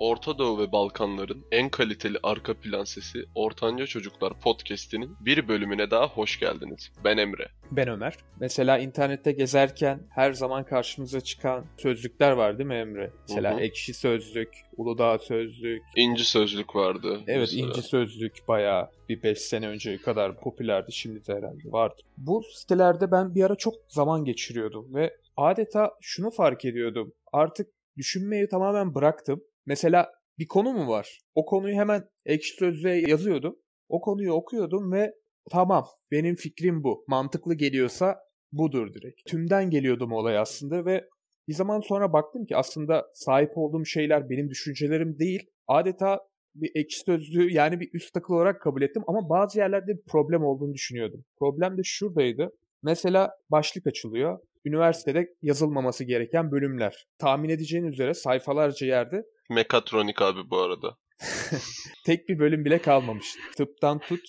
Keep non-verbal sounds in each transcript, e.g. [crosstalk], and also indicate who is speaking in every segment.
Speaker 1: Orta Doğu ve Balkanların en kaliteli arka plan sesi Ortanca Çocuklar Podcast'inin bir bölümüne daha hoş geldiniz. Ben Emre.
Speaker 2: Ben Ömer. Mesela internette gezerken her zaman karşımıza çıkan sözlükler var değil mi Emre? Mesela
Speaker 1: Hı hı.
Speaker 2: ekşi sözlük, Uludağ sözlük.
Speaker 1: İnci Sözlük vardı.
Speaker 2: Evet
Speaker 1: mesela.
Speaker 2: inci sözlük bayağı bir 5 sene önce kadar popülerdi. Şimdi de herhalde vardı. Bu sitelerde ben bir ara çok zaman geçiriyordum ve adeta şunu fark ediyordum. Artık düşünmeyi tamamen bıraktım. Mesela bir konu mu var? O konuyu hemen ekşi sözlüğe yazıyordum. O konuyu okuyordum ve tamam benim fikrim bu. Mantıklı geliyorsa budur direkt. Tümden geliyordum olay aslında ve bir zaman sonra baktım ki aslında sahip olduğum şeyler benim düşüncelerim değil. Adeta bir ekşi sözlüğü yani bir üst akıl olarak kabul ettim ama bazı yerlerde bir problem olduğunu düşünüyordum. Problem de şuradaydı. Mesela başlık açılıyor. Üniversitede yazılmaması gereken bölümler. Tahmin edeceğin üzere sayfalarca yerde
Speaker 1: Mekatronik abi bu arada. [laughs]
Speaker 2: tek bir bölüm bile kalmamış. Tıptan tut,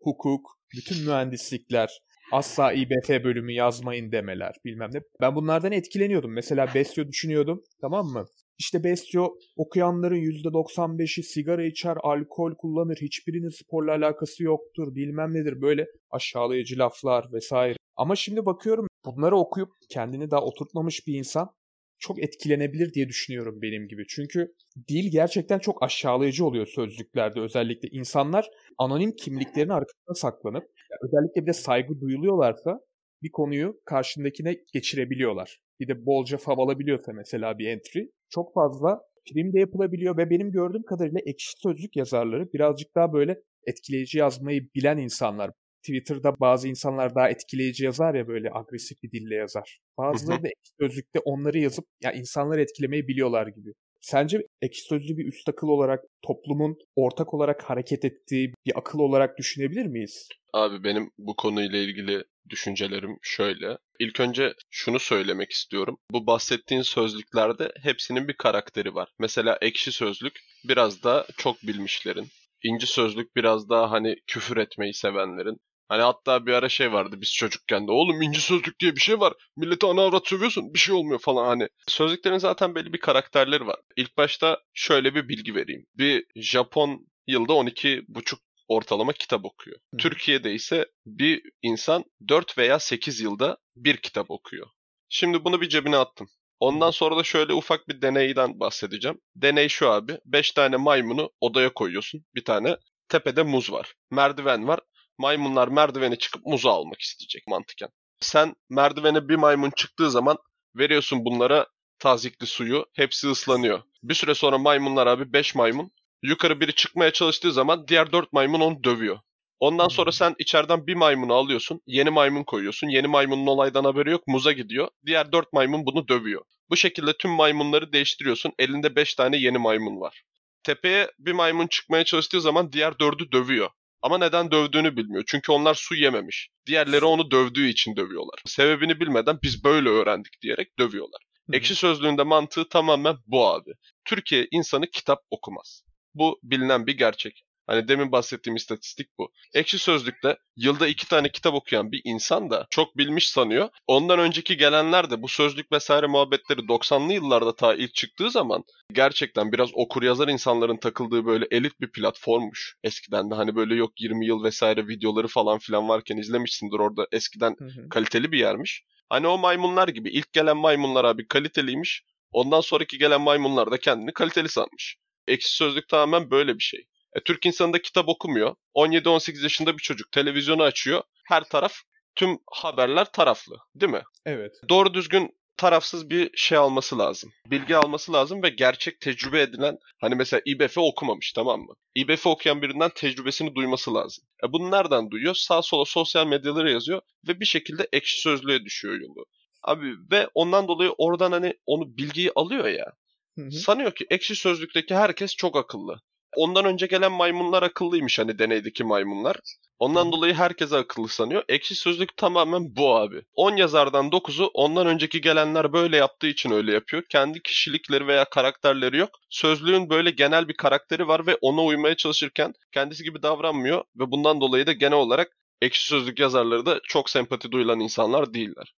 Speaker 2: hukuk, bütün mühendislikler, asla İBF bölümü yazmayın demeler bilmem ne. Ben bunlardan etkileniyordum. Mesela Besyo düşünüyordum tamam mı? İşte Besyo okuyanların %95'i sigara içer, alkol kullanır, hiçbirinin sporla alakası yoktur, bilmem nedir böyle aşağılayıcı laflar vesaire. Ama şimdi bakıyorum bunları okuyup kendini daha oturtmamış bir insan çok etkilenebilir diye düşünüyorum benim gibi. Çünkü dil gerçekten çok aşağılayıcı oluyor sözlüklerde özellikle. insanlar anonim kimliklerin arkasında saklanıp özellikle bir de saygı duyuluyorlarsa bir konuyu karşındakine geçirebiliyorlar. Bir de bolca fav alabiliyorsa mesela bir entry çok fazla film de yapılabiliyor ve benim gördüğüm kadarıyla ekşi sözlük yazarları birazcık daha böyle etkileyici yazmayı bilen insanlar. Twitter'da bazı insanlar daha etkileyici yazar ya böyle agresif bir dille yazar. Bazıları da ekşi sözlükte onları yazıp ya insanları etkilemeyi biliyorlar gibi. Sence ekşi sözlüğü bir üst akıl olarak toplumun ortak olarak hareket ettiği bir akıl olarak düşünebilir miyiz?
Speaker 1: Abi benim bu konuyla ilgili düşüncelerim şöyle. İlk önce şunu söylemek istiyorum. Bu bahsettiğin sözlüklerde hepsinin bir karakteri var. Mesela ekşi sözlük biraz da çok bilmişlerin. İnci sözlük biraz daha hani küfür etmeyi sevenlerin. Hani hatta bir ara şey vardı biz çocukken de oğlum inci sözlük diye bir şey var. Millete ana avrat sövüyorsun bir şey olmuyor falan hani. Sözlüklerin zaten belli bir karakterleri var. İlk başta şöyle bir bilgi vereyim. Bir Japon yılda 12 buçuk ortalama kitap okuyor.
Speaker 2: Hı.
Speaker 1: Türkiye'de ise bir insan 4 veya 8 yılda bir kitap okuyor. Şimdi bunu bir cebine attım. Ondan sonra da şöyle ufak bir deneyden bahsedeceğim. Deney şu abi. 5 tane maymunu odaya koyuyorsun. Bir tane tepede muz var. Merdiven var. Maymunlar merdivene çıkıp muzu almak isteyecek mantıken. Sen merdivene bir maymun çıktığı zaman veriyorsun bunlara tazikli suyu. Hepsi ıslanıyor. Bir süre sonra maymunlar abi 5 maymun. Yukarı biri çıkmaya çalıştığı zaman diğer 4 maymun onu dövüyor. Ondan sonra sen içeriden bir maymunu alıyorsun. Yeni maymun koyuyorsun. Yeni maymunun olaydan haberi yok. Muza gidiyor. Diğer 4 maymun bunu dövüyor. Bu şekilde tüm maymunları değiştiriyorsun. Elinde 5 tane yeni maymun var. Tepeye bir maymun çıkmaya çalıştığı zaman diğer 4'ü dövüyor. Ama neden dövdüğünü bilmiyor. Çünkü onlar su yememiş. Diğerleri onu dövdüğü için dövüyorlar. Sebebini bilmeden biz böyle öğrendik diyerek dövüyorlar. Ekşi sözlüğünde mantığı tamamen bu abi. Türkiye insanı kitap okumaz. Bu bilinen bir gerçek. Hani demin bahsettiğim istatistik bu. Ekşi Sözlük'te yılda iki tane kitap okuyan bir insan da çok bilmiş sanıyor. Ondan önceki gelenler de bu sözlük vesaire muhabbetleri 90'lı yıllarda ta ilk çıktığı zaman gerçekten biraz okur yazar insanların takıldığı böyle elit bir platformmuş. Eskiden de hani böyle yok 20 yıl vesaire videoları falan filan varken izlemişsindir orada eskiden
Speaker 2: Hı hı.
Speaker 1: kaliteli bir yermiş. Hani o maymunlar gibi ilk gelen maymunlar abi kaliteliymiş. Ondan sonraki gelen maymunlar da kendini kaliteli sanmış. Ekşi Sözlük tamamen böyle bir şey. E, Türk insanı da kitap okumuyor. 17-18 yaşında bir çocuk televizyonu açıyor. Her taraf tüm haberler taraflı değil mi?
Speaker 2: Evet.
Speaker 1: Doğru düzgün tarafsız bir şey alması lazım. Bilgi alması lazım ve gerçek tecrübe edilen hani mesela İBF okumamış tamam mı? İBF okuyan birinden tecrübesini duyması lazım. E bunu nereden duyuyor? Sağ sola sosyal medyalara yazıyor ve bir şekilde ekşi sözlüğe düşüyor yolu. Abi ve ondan dolayı oradan hani onu bilgiyi alıyor ya.
Speaker 2: Hı hı.
Speaker 1: Sanıyor ki ekşi sözlükteki herkes çok akıllı. Ondan önce gelen maymunlar akıllıymış hani deneydeki maymunlar. Ondan dolayı herkese akıllı sanıyor. Ekşi sözlük tamamen bu abi. 10 yazardan 9'u ondan önceki gelenler böyle yaptığı için öyle yapıyor. Kendi kişilikleri veya karakterleri yok. Sözlüğün böyle genel bir karakteri var ve ona uymaya çalışırken kendisi gibi davranmıyor ve bundan dolayı da genel olarak ekşi sözlük yazarları da çok sempati duyulan insanlar değiller.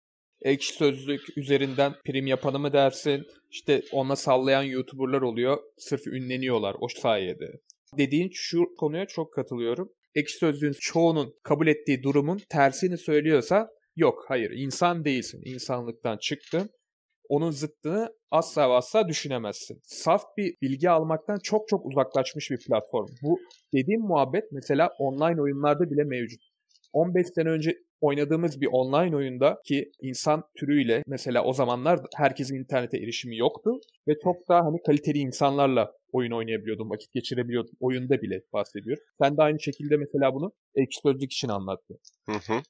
Speaker 2: Ekşi sözlük üzerinden prim yapanı mı dersin? İşte ona sallayan YouTuber'lar oluyor. Sırf ünleniyorlar o sayede. Dediğin şu konuya çok katılıyorum. Ekşi sözlüğün çoğunun kabul ettiği durumun tersini söylüyorsa yok hayır insan değilsin. İnsanlıktan çıktın. Onun zıttını asla asla düşünemezsin. Saf bir bilgi almaktan çok çok uzaklaşmış bir platform. Bu dediğim muhabbet mesela online oyunlarda bile mevcut. 15 sene önce oynadığımız bir online oyunda ki insan türüyle mesela o zamanlar herkesin internete erişimi yoktu ve çok daha hani kaliteli insanlarla oyun oynayabiliyordum, vakit geçirebiliyordum. Oyunda bile bahsediyorum. Sen de aynı şekilde mesela bunu ekşi sözlük için anlattın.
Speaker 1: Hı hı.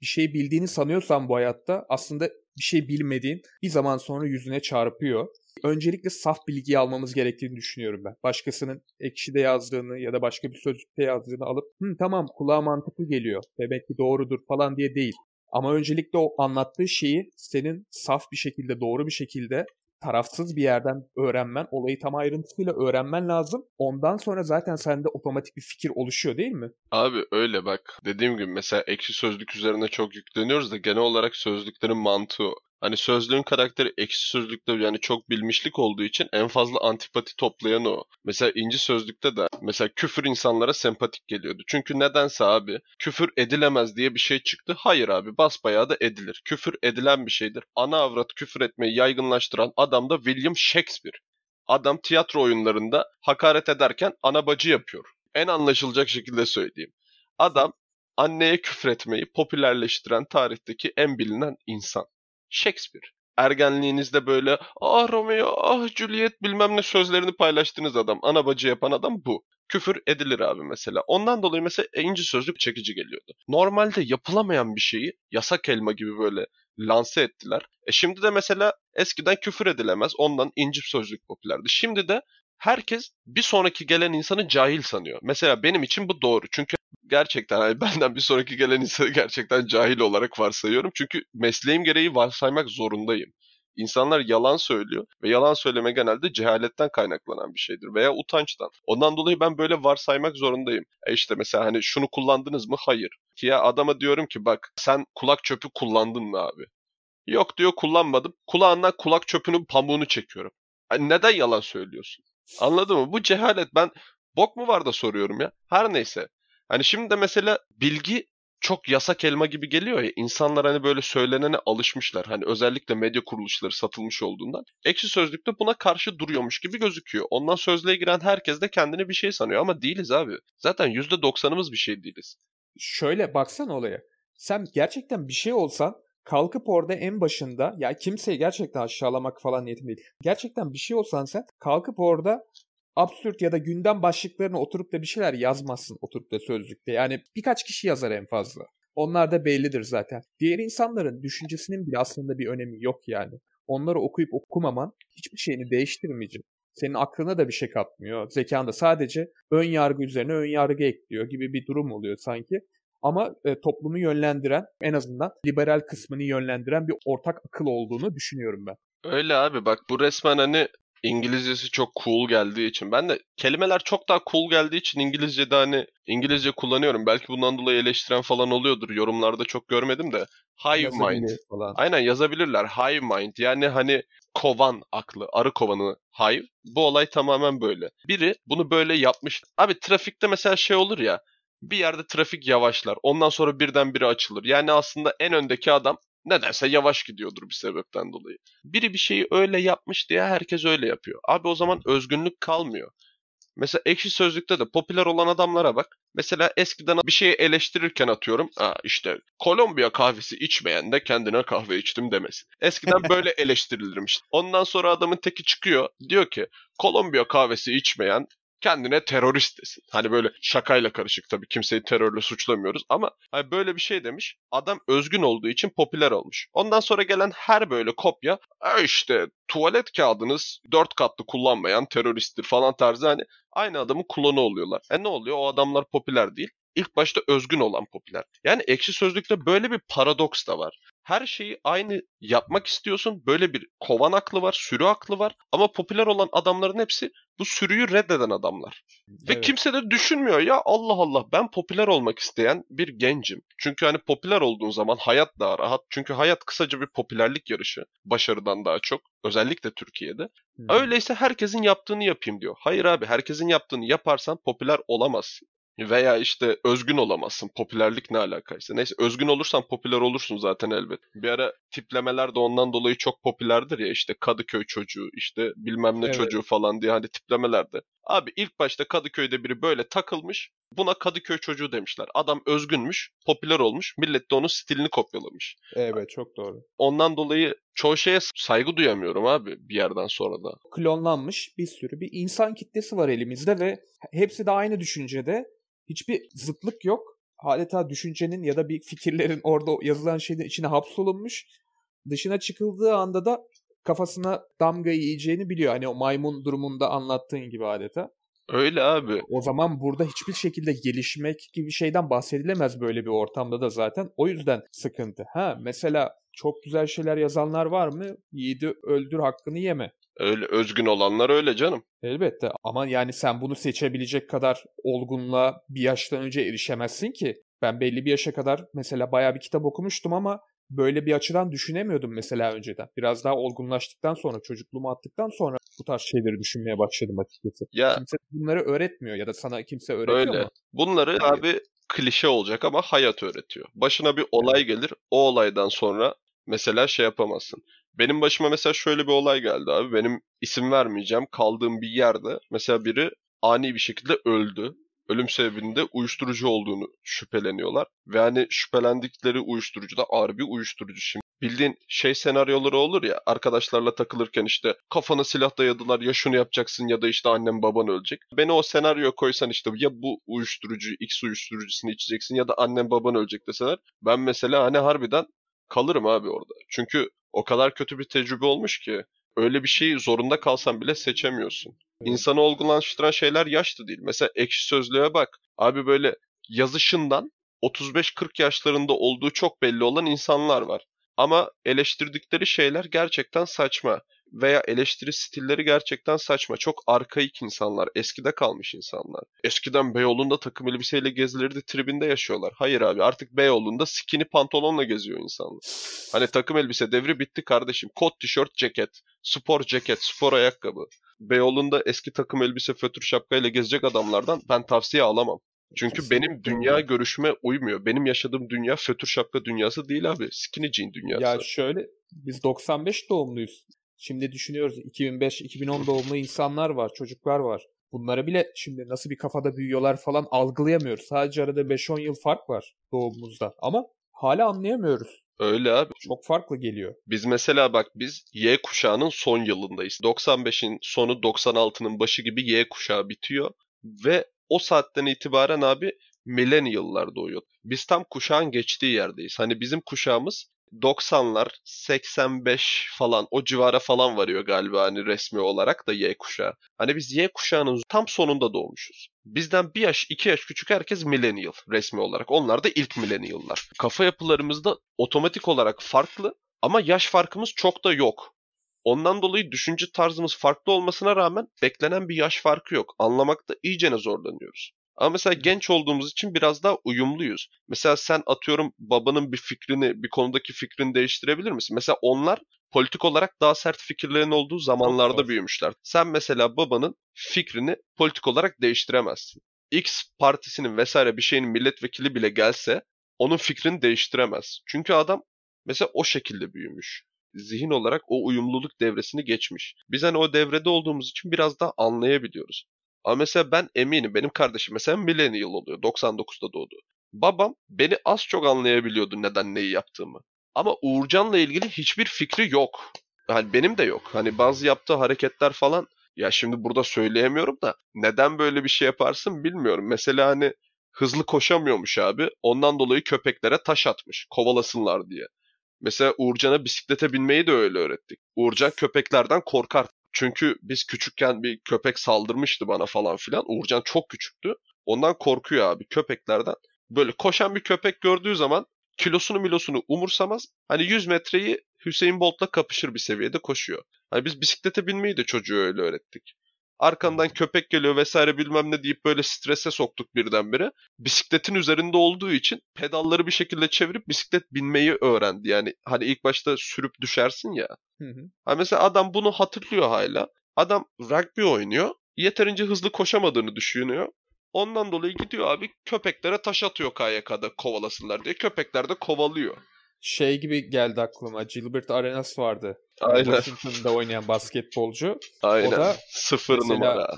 Speaker 2: Bir şey bildiğini sanıyorsan bu hayatta aslında bir şey bilmediğin bir zaman sonra yüzüne çarpıyor. Öncelikle saf bilgiyi almamız gerektiğini düşünüyorum ben. Başkasının ekşide yazdığını ya da başka bir sözlükte yazdığını alıp Hı, tamam kulağa mantıklı geliyor. Demek ki doğrudur falan diye değil. Ama öncelikle o anlattığı şeyi senin saf bir şekilde, doğru bir şekilde tarafsız bir yerden öğrenmen, olayı tam ayrıntısıyla öğrenmen lazım. Ondan sonra zaten sende otomatik bir fikir oluşuyor değil mi?
Speaker 1: Abi öyle bak. Dediğim gibi mesela ekşi sözlük üzerine çok yükleniyoruz da genel olarak sözlüklerin mantığı Hani sözlüğün karakteri ekşi sözlükte yani çok bilmişlik olduğu için en fazla antipati toplayan o. Mesela inci sözlükte de mesela küfür insanlara sempatik geliyordu. Çünkü nedense abi küfür edilemez diye bir şey çıktı. Hayır abi basbayağı da edilir. Küfür edilen bir şeydir. Ana avrat küfür etmeyi yaygınlaştıran adam da William Shakespeare. Adam tiyatro oyunlarında hakaret ederken ana bacı yapıyor. En anlaşılacak şekilde söyleyeyim. Adam anneye küfretmeyi popülerleştiren tarihteki en bilinen insan. Shakespeare. Ergenliğinizde böyle ah Romeo ah Juliet bilmem ne sözlerini paylaştığınız adam. Ana bacı yapan adam bu. Küfür edilir abi mesela. Ondan dolayı mesela inci sözlük çekici geliyordu. Normalde yapılamayan bir şeyi yasak elma gibi böyle lanse ettiler. E şimdi de mesela eskiden küfür edilemez. Ondan inci sözlük popülerdi. Şimdi de herkes bir sonraki gelen insanı cahil sanıyor. Mesela benim için bu doğru. Çünkü gerçekten hani [laughs] benden bir sonraki gelen insanı gerçekten cahil olarak varsayıyorum. Çünkü mesleğim gereği varsaymak zorundayım. İnsanlar yalan söylüyor ve yalan söyleme genelde cehaletten kaynaklanan bir şeydir veya utançtan. Ondan dolayı ben böyle varsaymak zorundayım. E işte mesela hani şunu kullandınız mı? Hayır. Ki ya adama diyorum ki bak sen kulak çöpü kullandın mı abi? Yok diyor kullanmadım. Kulağından kulak çöpünün pamuğunu çekiyorum. Yani neden yalan söylüyorsun? Anladın mı? Bu cehalet. Ben bok mu var da soruyorum ya. Her neyse. Hani şimdi de mesela bilgi çok yasak elma gibi geliyor ya. İnsanlar hani böyle söylenene alışmışlar. Hani özellikle medya kuruluşları satılmış olduğundan. Ekşi Sözlük'te buna karşı duruyormuş gibi gözüküyor. Ondan sözlüğe giren herkes de kendini bir şey sanıyor ama değiliz abi. Zaten %90'ımız bir şey değiliz.
Speaker 2: Şöyle baksan olaya. Sen gerçekten bir şey olsan kalkıp orada en başında ya kimseyi gerçekten aşağılamak falan niyetim değil. Gerçekten bir şey olsan sen kalkıp orada absürt ya da gündem başlıklarına oturup da bir şeyler yazmazsın oturup da sözlükte. Yani birkaç kişi yazar en fazla. Onlar da bellidir zaten. Diğer insanların düşüncesinin bile aslında bir önemi yok yani. Onları okuyup okumaman hiçbir şeyini değiştirmeyecek. Senin aklına da bir şey katmıyor. Zekan da sadece ön yargı üzerine ön yargı ekliyor gibi bir durum oluyor sanki. Ama e, toplumu yönlendiren, en azından liberal kısmını yönlendiren bir ortak akıl olduğunu düşünüyorum ben.
Speaker 1: Öyle abi bak bu resmen hani İngilizcesi çok cool geldiği için. Ben de kelimeler çok daha cool geldiği için İngilizce'de hani İngilizce kullanıyorum. Belki bundan dolayı eleştiren falan oluyordur. Yorumlarda çok görmedim de. Hive mind. Falan. Aynen yazabilirler. Hive mind. Yani hani kovan aklı. Arı kovanı hive. Bu olay tamamen böyle. Biri bunu böyle yapmış. Abi trafikte mesela şey olur ya. Bir yerde trafik yavaşlar. Ondan sonra birden açılır. Yani aslında en öndeki adam nedense yavaş gidiyordur bir sebepten dolayı. Biri bir şeyi öyle yapmış diye herkes öyle yapıyor. Abi o zaman özgünlük kalmıyor. Mesela ekşi sözlükte de popüler olan adamlara bak. Mesela eskiden bir şeyi eleştirirken atıyorum. Aa işte Kolombiya kahvesi içmeyen de kendine kahve içtim demesin. Eskiden böyle [laughs] eleştirilirmiş. Ondan sonra adamın teki çıkıyor. Diyor ki Kolombiya kahvesi içmeyen kendine terörist desin. Hani böyle şakayla karışık tabii kimseyi terörle suçlamıyoruz ama hani böyle bir şey demiş. Adam özgün olduğu için popüler olmuş. Ondan sonra gelen her böyle kopya e işte tuvalet kağıdınız dört katlı kullanmayan teröristtir falan tarzı hani aynı adamın klonu oluyorlar. E ne oluyor? O adamlar popüler değil. İlk başta özgün olan popüler. Yani ekşi sözlükte böyle bir paradoks da var. Her şeyi aynı yapmak istiyorsun. Böyle bir kovan aklı var, sürü aklı var. Ama popüler olan adamların hepsi bu sürüyü reddeden adamlar. Ve
Speaker 2: Evet.
Speaker 1: kimse de düşünmüyor ya Allah Allah ben popüler olmak isteyen bir gencim. Çünkü hani popüler olduğun zaman hayat daha rahat. Çünkü hayat kısaca bir popülerlik yarışı. Başarıdan daha çok. Özellikle Türkiye'de.
Speaker 2: Hı.
Speaker 1: Öyleyse herkesin yaptığını yapayım diyor. Hayır abi herkesin yaptığını yaparsan popüler olamazsın. Veya işte özgün olamazsın. Popülerlik ne alakaysa. Neyse özgün olursan popüler olursun zaten elbet. Bir ara tiplemeler de ondan dolayı çok popülerdir ya işte Kadıköy çocuğu işte bilmem ne
Speaker 2: Evet.
Speaker 1: çocuğu falan diye hani tiplemelerde. Abi ilk başta Kadıköy'de biri böyle takılmış. Buna Kadıköy çocuğu demişler. Adam özgünmüş, popüler olmuş. Millet de onun stilini kopyalamış.
Speaker 2: Evet çok doğru.
Speaker 1: Ondan dolayı çoğu şeye saygı duyamıyorum abi bir yerden sonra da.
Speaker 2: Klonlanmış bir sürü bir insan kitlesi var elimizde ve hepsi de aynı düşüncede. Hiçbir zıtlık yok. Adeta düşüncenin ya da bir fikirlerin [laughs] orada yazılan şeyin içine hapsolunmuş. Dışına çıkıldığı anda da kafasına damga yiyeceğini biliyor. Hani o maymun durumunda anlattığın gibi adeta.
Speaker 1: Öyle abi.
Speaker 2: O zaman burada hiçbir şekilde gelişmek gibi şeyden bahsedilemez böyle bir ortamda da zaten. O yüzden sıkıntı. Ha mesela çok güzel şeyler yazanlar var mı? Yiğidi öldür hakkını yeme.
Speaker 1: Öyle özgün olanlar öyle canım.
Speaker 2: Elbette ama yani sen bunu seçebilecek kadar olgunluğa bir yaştan önce erişemezsin ki. Ben belli bir yaşa kadar mesela bayağı bir kitap okumuştum ama böyle bir açıdan düşünemiyordum mesela önceden. Biraz daha olgunlaştıktan sonra, çocukluğumu attıktan sonra bu tarz şeyleri düşünmeye başladım açıkçası.
Speaker 1: Ya
Speaker 2: Kimse bunları öğretmiyor ya da sana kimse öğretiyor
Speaker 1: öyle.
Speaker 2: mu?
Speaker 1: Bunları
Speaker 2: Hayır.
Speaker 1: abi klişe olacak ama hayat öğretiyor. Başına bir olay gelir. O olaydan sonra mesela şey yapamazsın. Benim başıma mesela şöyle bir olay geldi abi. Benim isim vermeyeceğim. Kaldığım bir yerde mesela biri ani bir şekilde öldü. Ölüm sebebinin de uyuşturucu olduğunu şüpheleniyorlar. Ve hani şüphelendikleri uyuşturucu da ağır bir uyuşturucu şimdi. Bildiğin şey senaryoları olur ya arkadaşlarla takılırken işte kafana silah dayadılar ya şunu yapacaksın ya da işte annem baban ölecek. Beni o senaryo koysan işte ya bu uyuşturucu X uyuşturucusunu içeceksin ya da annem baban ölecek deseler ben mesela hani harbiden kalırım abi orada. Çünkü o kadar kötü bir tecrübe olmuş ki öyle bir şeyi zorunda kalsan bile seçemiyorsun. İnsanı olgunlaştıran şeyler yaş da değil. Mesela ekşi sözlüğe bak. Abi böyle yazışından 35-40 yaşlarında olduğu çok belli olan insanlar var. Ama eleştirdikleri şeyler gerçekten saçma. Veya eleştiri stilleri gerçekten saçma. Çok arkaik insanlar. Eskide kalmış insanlar. Eskiden Beyoğlu'nda takım elbiseyle gezilirdi tribinde yaşıyorlar. Hayır abi artık Beyoğlu'nda skinny pantolonla geziyor insanlar. Hani takım elbise devri bitti kardeşim. Kot tişört ceket. Spor ceket. Spor ayakkabı. Beyoğlu'nda eski takım elbise fötür şapkayla gezecek adamlardan ben tavsiye alamam. Çünkü benim
Speaker 2: Kesinlikle.
Speaker 1: dünya görüşüme uymuyor. Benim yaşadığım dünya fötür şapka dünyası değil abi. Skinny jean dünyası.
Speaker 2: Ya şöyle biz 95 doğumluyuz. Şimdi düşünüyoruz 2005-2010 doğumlu insanlar var, çocuklar var. Bunları bile şimdi nasıl bir kafada büyüyorlar falan algılayamıyoruz. Sadece arada 5-10 yıl fark var doğumumuzda. Ama hala anlayamıyoruz.
Speaker 1: Öyle abi.
Speaker 2: Çok farklı geliyor.
Speaker 1: Biz mesela bak biz Y kuşağının son yılındayız. 95'in sonu 96'nın başı gibi Y kuşağı bitiyor. Ve o saatten itibaren abi millennial'lar doğuyor. Biz tam kuşağın geçtiği yerdeyiz. Hani bizim kuşağımız 90'lar 85 falan o civara falan varıyor galiba hani resmi olarak da Y kuşağı. Hani biz Y kuşağının tam sonunda doğmuşuz. Bizden bir yaş iki yaş küçük herkes millennial resmi olarak. Onlar da ilk millennial'lar. Kafa yapılarımızda otomatik olarak farklı ama yaş farkımız çok da yok. Ondan dolayı düşünce tarzımız farklı olmasına rağmen beklenen bir yaş farkı yok. Anlamakta iyicene zorlanıyoruz. Ama mesela genç olduğumuz için biraz daha uyumluyuz. Mesela sen atıyorum babanın bir fikrini, bir konudaki fikrini değiştirebilir misin? Mesela onlar politik olarak daha sert fikirlerin olduğu zamanlarda büyümüşler. Sen mesela babanın fikrini politik olarak değiştiremezsin. X partisinin vesaire bir şeyin milletvekili bile gelse onun fikrini değiştiremez. Çünkü adam mesela o şekilde büyümüş zihin olarak o uyumluluk devresini geçmiş. Biz hani o devrede olduğumuz için biraz daha anlayabiliyoruz. Ama mesela ben eminim benim kardeşim mesela millennial oluyor. 99'da doğdu. Babam beni az çok anlayabiliyordu neden neyi yaptığımı. Ama Uğurcan'la ilgili hiçbir fikri yok. Hani benim de yok. Hani bazı yaptığı hareketler falan ya şimdi burada söyleyemiyorum da neden böyle bir şey yaparsın bilmiyorum. Mesela hani hızlı koşamıyormuş abi. Ondan dolayı köpeklere taş atmış kovalasınlar diye. Mesela Uğurcan'a bisiklete binmeyi de öyle öğrettik. Uğurcan köpeklerden korkar. Çünkü biz küçükken bir köpek saldırmıştı bana falan filan. Uğurcan çok küçüktü. Ondan korkuyor abi köpeklerden. Böyle koşan bir köpek gördüğü zaman kilosunu milosunu umursamaz. Hani 100 metreyi Hüseyin Bolt'la kapışır bir seviyede koşuyor. Hani biz bisiklete binmeyi de çocuğu öyle öğrettik. Arkandan köpek geliyor vesaire bilmem ne deyip böyle strese soktuk birdenbire. Bisikletin üzerinde olduğu için pedalları bir şekilde çevirip bisiklet binmeyi öğrendi. Yani hani ilk başta sürüp düşersin ya.
Speaker 2: Hı hı.
Speaker 1: Ha mesela adam bunu hatırlıyor hala. Adam rugby oynuyor. Yeterince hızlı koşamadığını düşünüyor. Ondan dolayı gidiyor abi köpeklere taş atıyor KYK'da kovalasınlar diye. Köpekler de kovalıyor.
Speaker 2: Şey gibi geldi aklıma. Gilbert Arenas vardı.
Speaker 1: Aynen.
Speaker 2: Washington'da oynayan basketbolcu.
Speaker 1: Aynen.
Speaker 2: O da
Speaker 1: Sıfır
Speaker 2: mesela-
Speaker 1: numara.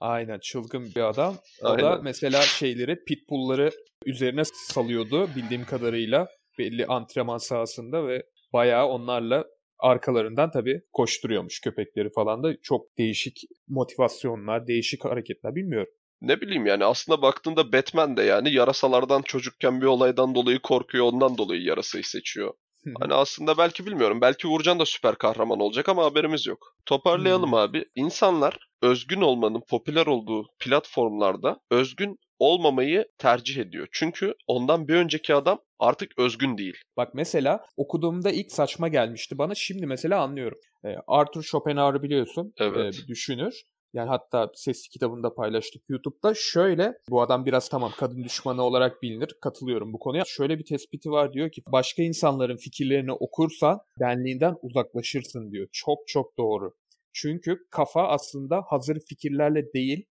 Speaker 2: Aynen çılgın bir adam. O
Speaker 1: Aynen.
Speaker 2: da mesela şeyleri pitbullları üzerine salıyordu bildiğim kadarıyla belli antrenman sahasında ve bayağı onlarla arkalarından tabii koşturuyormuş köpekleri falan da çok değişik motivasyonlar, değişik hareketler bilmiyorum.
Speaker 1: Ne bileyim yani aslında baktığında Batman de yani yarasalardan çocukken bir olaydan dolayı korkuyor ondan dolayı yarasayı seçiyor. Hani aslında belki bilmiyorum. Belki Uğurcan da süper kahraman olacak ama haberimiz yok. Toparlayalım abi. İnsanlar özgün olmanın popüler olduğu platformlarda özgün olmamayı tercih ediyor. Çünkü ondan bir önceki adam artık özgün değil.
Speaker 2: Bak mesela okuduğumda ilk saçma gelmişti bana. Şimdi mesela anlıyorum. Ee, Arthur Schopenhauer'ı biliyorsun.
Speaker 1: Evet.
Speaker 2: Ee, bir düşünür. Yani hatta sesli kitabında paylaştık YouTube'da. Şöyle bu adam biraz tamam kadın düşmanı olarak bilinir. Katılıyorum bu konuya. Şöyle bir tespiti var diyor ki başka insanların fikirlerini okursan benliğinden uzaklaşırsın diyor. Çok çok doğru. Çünkü kafa aslında hazır fikirlerle değil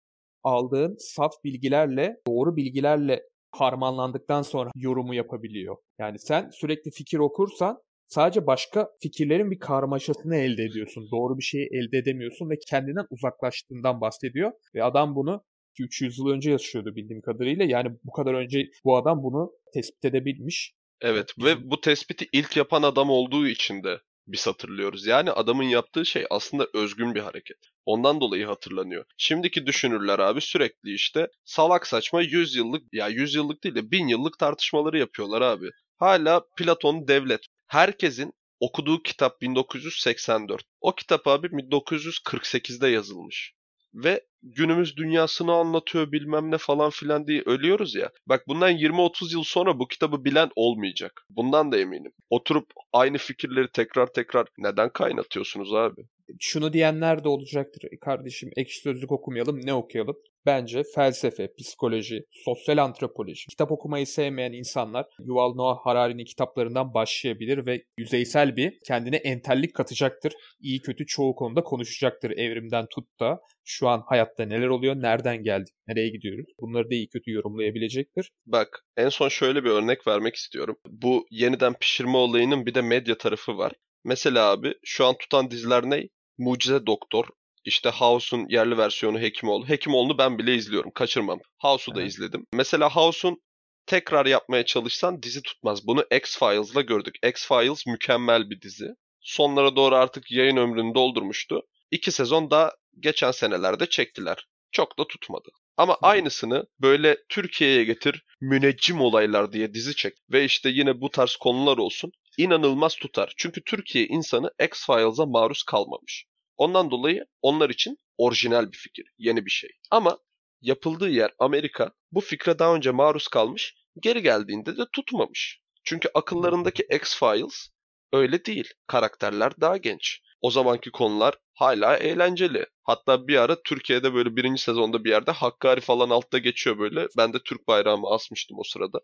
Speaker 2: aldığın saf bilgilerle, doğru bilgilerle harmanlandıktan sonra yorumu yapabiliyor. Yani sen sürekli fikir okursan sadece başka fikirlerin bir karmaşasını elde ediyorsun. Doğru bir şeyi elde edemiyorsun ve kendinden uzaklaştığından bahsediyor. Ve adam bunu 300 yıl önce yaşıyordu bildiğim kadarıyla. Yani bu kadar önce bu adam bunu tespit edebilmiş.
Speaker 1: Evet ve bu tespiti ilk yapan adam olduğu için de biz hatırlıyoruz. Yani adamın yaptığı şey aslında özgün bir hareket. Ondan dolayı hatırlanıyor. Şimdiki düşünürler abi sürekli işte salak saçma 100 yıllık ya 100 yıllık değil de 1000 yıllık tartışmaları yapıyorlar abi. Hala Platon devlet. Herkesin okuduğu kitap 1984. O kitap abi 1948'de yazılmış. Ve günümüz dünyasını anlatıyor bilmem ne falan filan diye ölüyoruz ya. Bak bundan 20-30 yıl sonra bu kitabı bilen olmayacak. Bundan da eminim. Oturup aynı fikirleri tekrar tekrar neden kaynatıyorsunuz abi?
Speaker 2: Şunu diyenler de olacaktır. "E Kardeşim ekşi sözlük okumayalım ne okuyalım? Bence felsefe, psikoloji, sosyal antropoloji, kitap okumayı sevmeyen insanlar Yuval Noah Harari'nin kitaplarından başlayabilir ve yüzeysel bir kendine entellik katacaktır. İyi kötü çoğu konuda konuşacaktır evrimden tut da şu an hayatta neler oluyor, nereden geldik, nereye gidiyoruz. Bunları da iyi kötü yorumlayabilecektir.
Speaker 1: Bak en son şöyle bir örnek vermek istiyorum. Bu yeniden pişirme olayının bir de medya tarafı var. Mesela abi şu an tutan diziler ne? Mucize Doktor, işte House'un yerli versiyonu Hekimoğlu. Hekimoğlu'nu ben bile izliyorum. Kaçırmam. House'u da
Speaker 2: Evet.
Speaker 1: izledim. Mesela House'un tekrar yapmaya çalışsan dizi tutmaz. Bunu X-Files'la gördük. X-Files mükemmel bir dizi. Sonlara doğru artık yayın ömrünü doldurmuştu. İki sezon daha geçen senelerde çektiler. Çok da tutmadı. Ama aynısını böyle Türkiye'ye getir, müneccim olaylar diye dizi çek ve işte yine bu tarz konular olsun. inanılmaz tutar. Çünkü Türkiye insanı X-Files'a maruz kalmamış. Ondan dolayı onlar için orijinal bir fikir, yeni bir şey. Ama yapıldığı yer Amerika bu fikre daha önce maruz kalmış, geri geldiğinde de tutmamış. Çünkü akıllarındaki X-Files öyle değil. Karakterler daha genç. O zamanki konular hala eğlenceli. Hatta bir ara Türkiye'de böyle birinci sezonda bir yerde Hakkari falan altta geçiyor böyle. Ben de Türk bayrağımı asmıştım o sırada.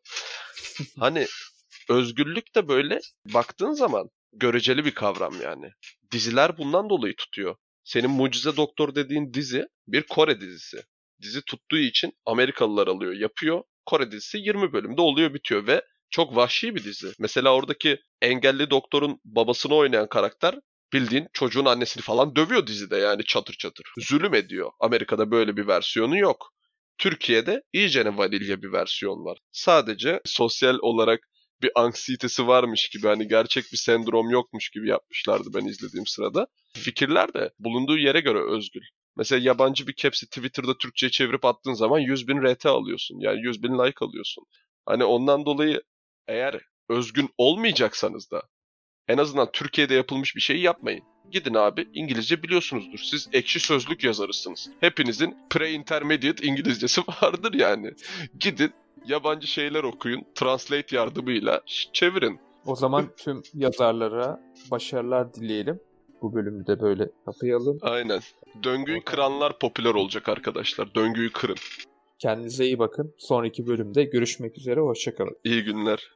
Speaker 1: hani özgürlük de böyle baktığın zaman göreceli bir kavram yani. Diziler bundan dolayı tutuyor. Senin Mucize Doktor dediğin dizi bir Kore dizisi. Dizi tuttuğu için Amerikalılar alıyor, yapıyor. Kore dizisi 20 bölümde oluyor, bitiyor ve çok vahşi bir dizi. Mesela oradaki engelli doktorun babasını oynayan karakter bildiğin çocuğun annesini falan dövüyor dizide yani çatır çatır. Zulüm ediyor. Amerika'da böyle bir versiyonu yok. Türkiye'de iyicene vanilya bir versiyon var. Sadece sosyal olarak bir anksiyetesi varmış gibi hani gerçek bir sendrom yokmuş gibi yapmışlardı ben izlediğim sırada. Fikirler de bulunduğu yere göre özgür. Mesela yabancı bir caps'i Twitter'da Türkçe'ye çevirip attığın zaman 100 bin RT alıyorsun. Yani 100 bin like alıyorsun. Hani ondan dolayı eğer özgün olmayacaksanız da en azından Türkiye'de yapılmış bir şey yapmayın. Gidin abi İngilizce biliyorsunuzdur. Siz ekşi sözlük yazarısınız. Hepinizin pre-intermediate İngilizcesi [laughs] vardır yani. Gidin yabancı şeyler okuyun. Translate yardımıyla çevirin.
Speaker 2: O zaman tüm yazarlara başarılar dileyelim. Bu bölümü de böyle kapayalım.
Speaker 1: Aynen. Döngüyü kıranlar popüler olacak arkadaşlar. Döngüyü kırın.
Speaker 2: Kendinize iyi bakın. Sonraki bölümde görüşmek üzere. Hoşçakalın.
Speaker 1: İyi günler.